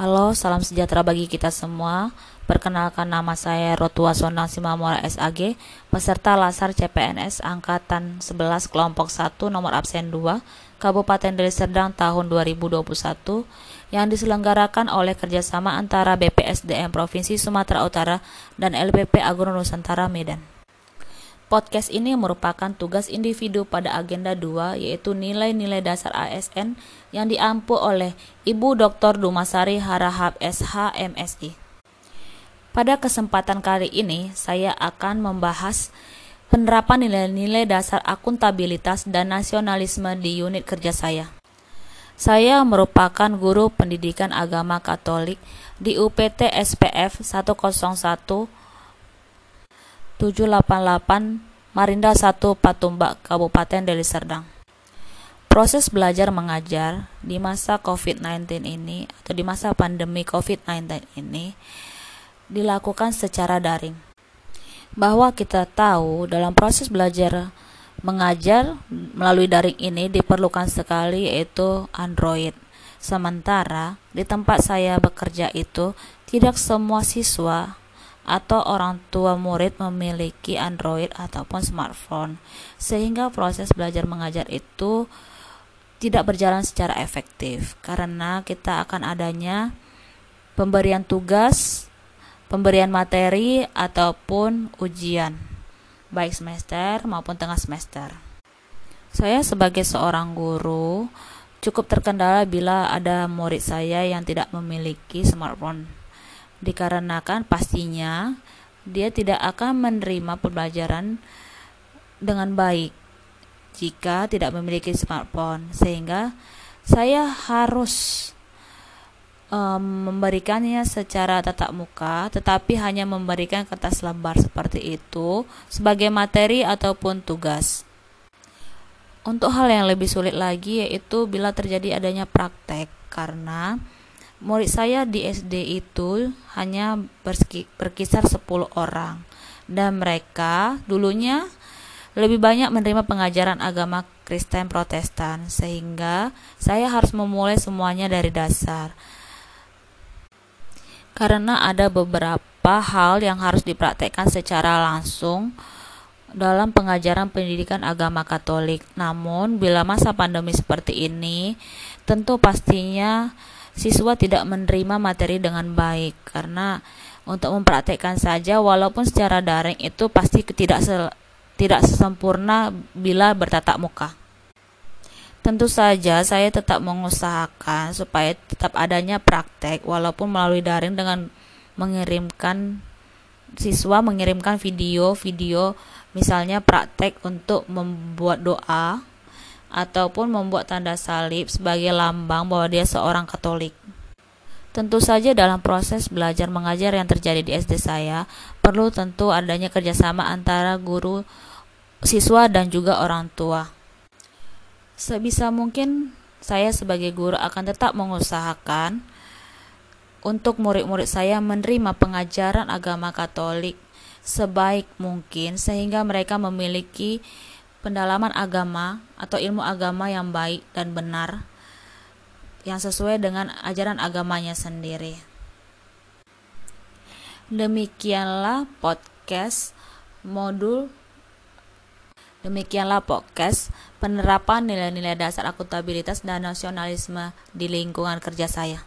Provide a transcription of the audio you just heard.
Halo, salam sejahtera bagi kita semua. Perkenalkan nama saya Rotua Sonang Simamora SAG, peserta Lasar CPNS Angkatan 11 Kelompok 1 nomor absen 2, Kabupaten Deli Serdang tahun 2021 yang diselenggarakan oleh kerjasama antara BPSDM Provinsi Sumatera Utara dan LPP Agro Nusantara Medan. Podcast ini merupakan tugas individu pada agenda 2 yaitu nilai-nilai dasar ASN yang diampu oleh Ibu Dr. Dumasari Harahap SH MSI. Pada kesempatan kali ini saya akan membahas penerapan nilai-nilai dasar akuntabilitas dan nasionalisme di unit kerja saya. Saya merupakan guru pendidikan agama Katolik di UPT SPF 101 788 Marinda 1 Patumbak Kabupaten Deli Serdang. Proses belajar mengajar di masa COVID-19 ini atau di masa pandemi COVID-19 ini dilakukan secara daring. Bahwa kita tahu dalam proses belajar mengajar melalui daring ini diperlukan sekali yaitu Android. Sementara di tempat saya bekerja itu tidak semua siswa atau orang tua murid memiliki Android ataupun smartphone, sehingga proses belajar mengajar itu tidak berjalan secara efektif karena kita akan adanya pemberian tugas, pemberian materi ataupun ujian baik semester maupun tengah semester. Saya sebagai seorang guru cukup terkendala bila ada murid saya yang tidak memiliki smartphone dikarenakan pastinya dia tidak akan menerima pembelajaran dengan baik jika tidak memiliki smartphone. Sehingga saya harus um, memberikannya secara tatap muka tetapi hanya memberikan kertas lembar seperti itu sebagai materi ataupun tugas. Untuk hal yang lebih sulit lagi yaitu bila terjadi adanya praktek karena murid saya di SD itu hanya berkisar 10 orang dan mereka dulunya lebih banyak menerima pengajaran agama Kristen Protestan sehingga saya harus memulai semuanya dari dasar karena ada beberapa hal yang harus dipraktekkan secara langsung dalam pengajaran pendidikan agama Katolik. Namun, bila masa pandemi seperti ini, tentu pastinya siswa tidak menerima materi dengan baik karena untuk mempraktekkan saja walaupun secara daring itu pasti tidak se, tidak sesempurna bila bertatap muka. Tentu saja saya tetap mengusahakan supaya tetap adanya praktek walaupun melalui daring dengan mengirimkan siswa mengirimkan video-video misalnya praktek untuk membuat doa ataupun membuat tanda salib sebagai lambang bahwa dia seorang Katolik. Tentu saja dalam proses belajar mengajar yang terjadi di SD saya, perlu tentu adanya kerjasama antara guru, siswa, dan juga orang tua. Sebisa mungkin saya sebagai guru akan tetap mengusahakan untuk murid-murid saya menerima pengajaran agama Katolik sebaik mungkin sehingga mereka memiliki pendalaman agama atau ilmu agama yang baik dan benar yang sesuai dengan ajaran agamanya sendiri. Demikianlah podcast modul Demikianlah podcast penerapan nilai-nilai dasar akuntabilitas dan nasionalisme di lingkungan kerja saya.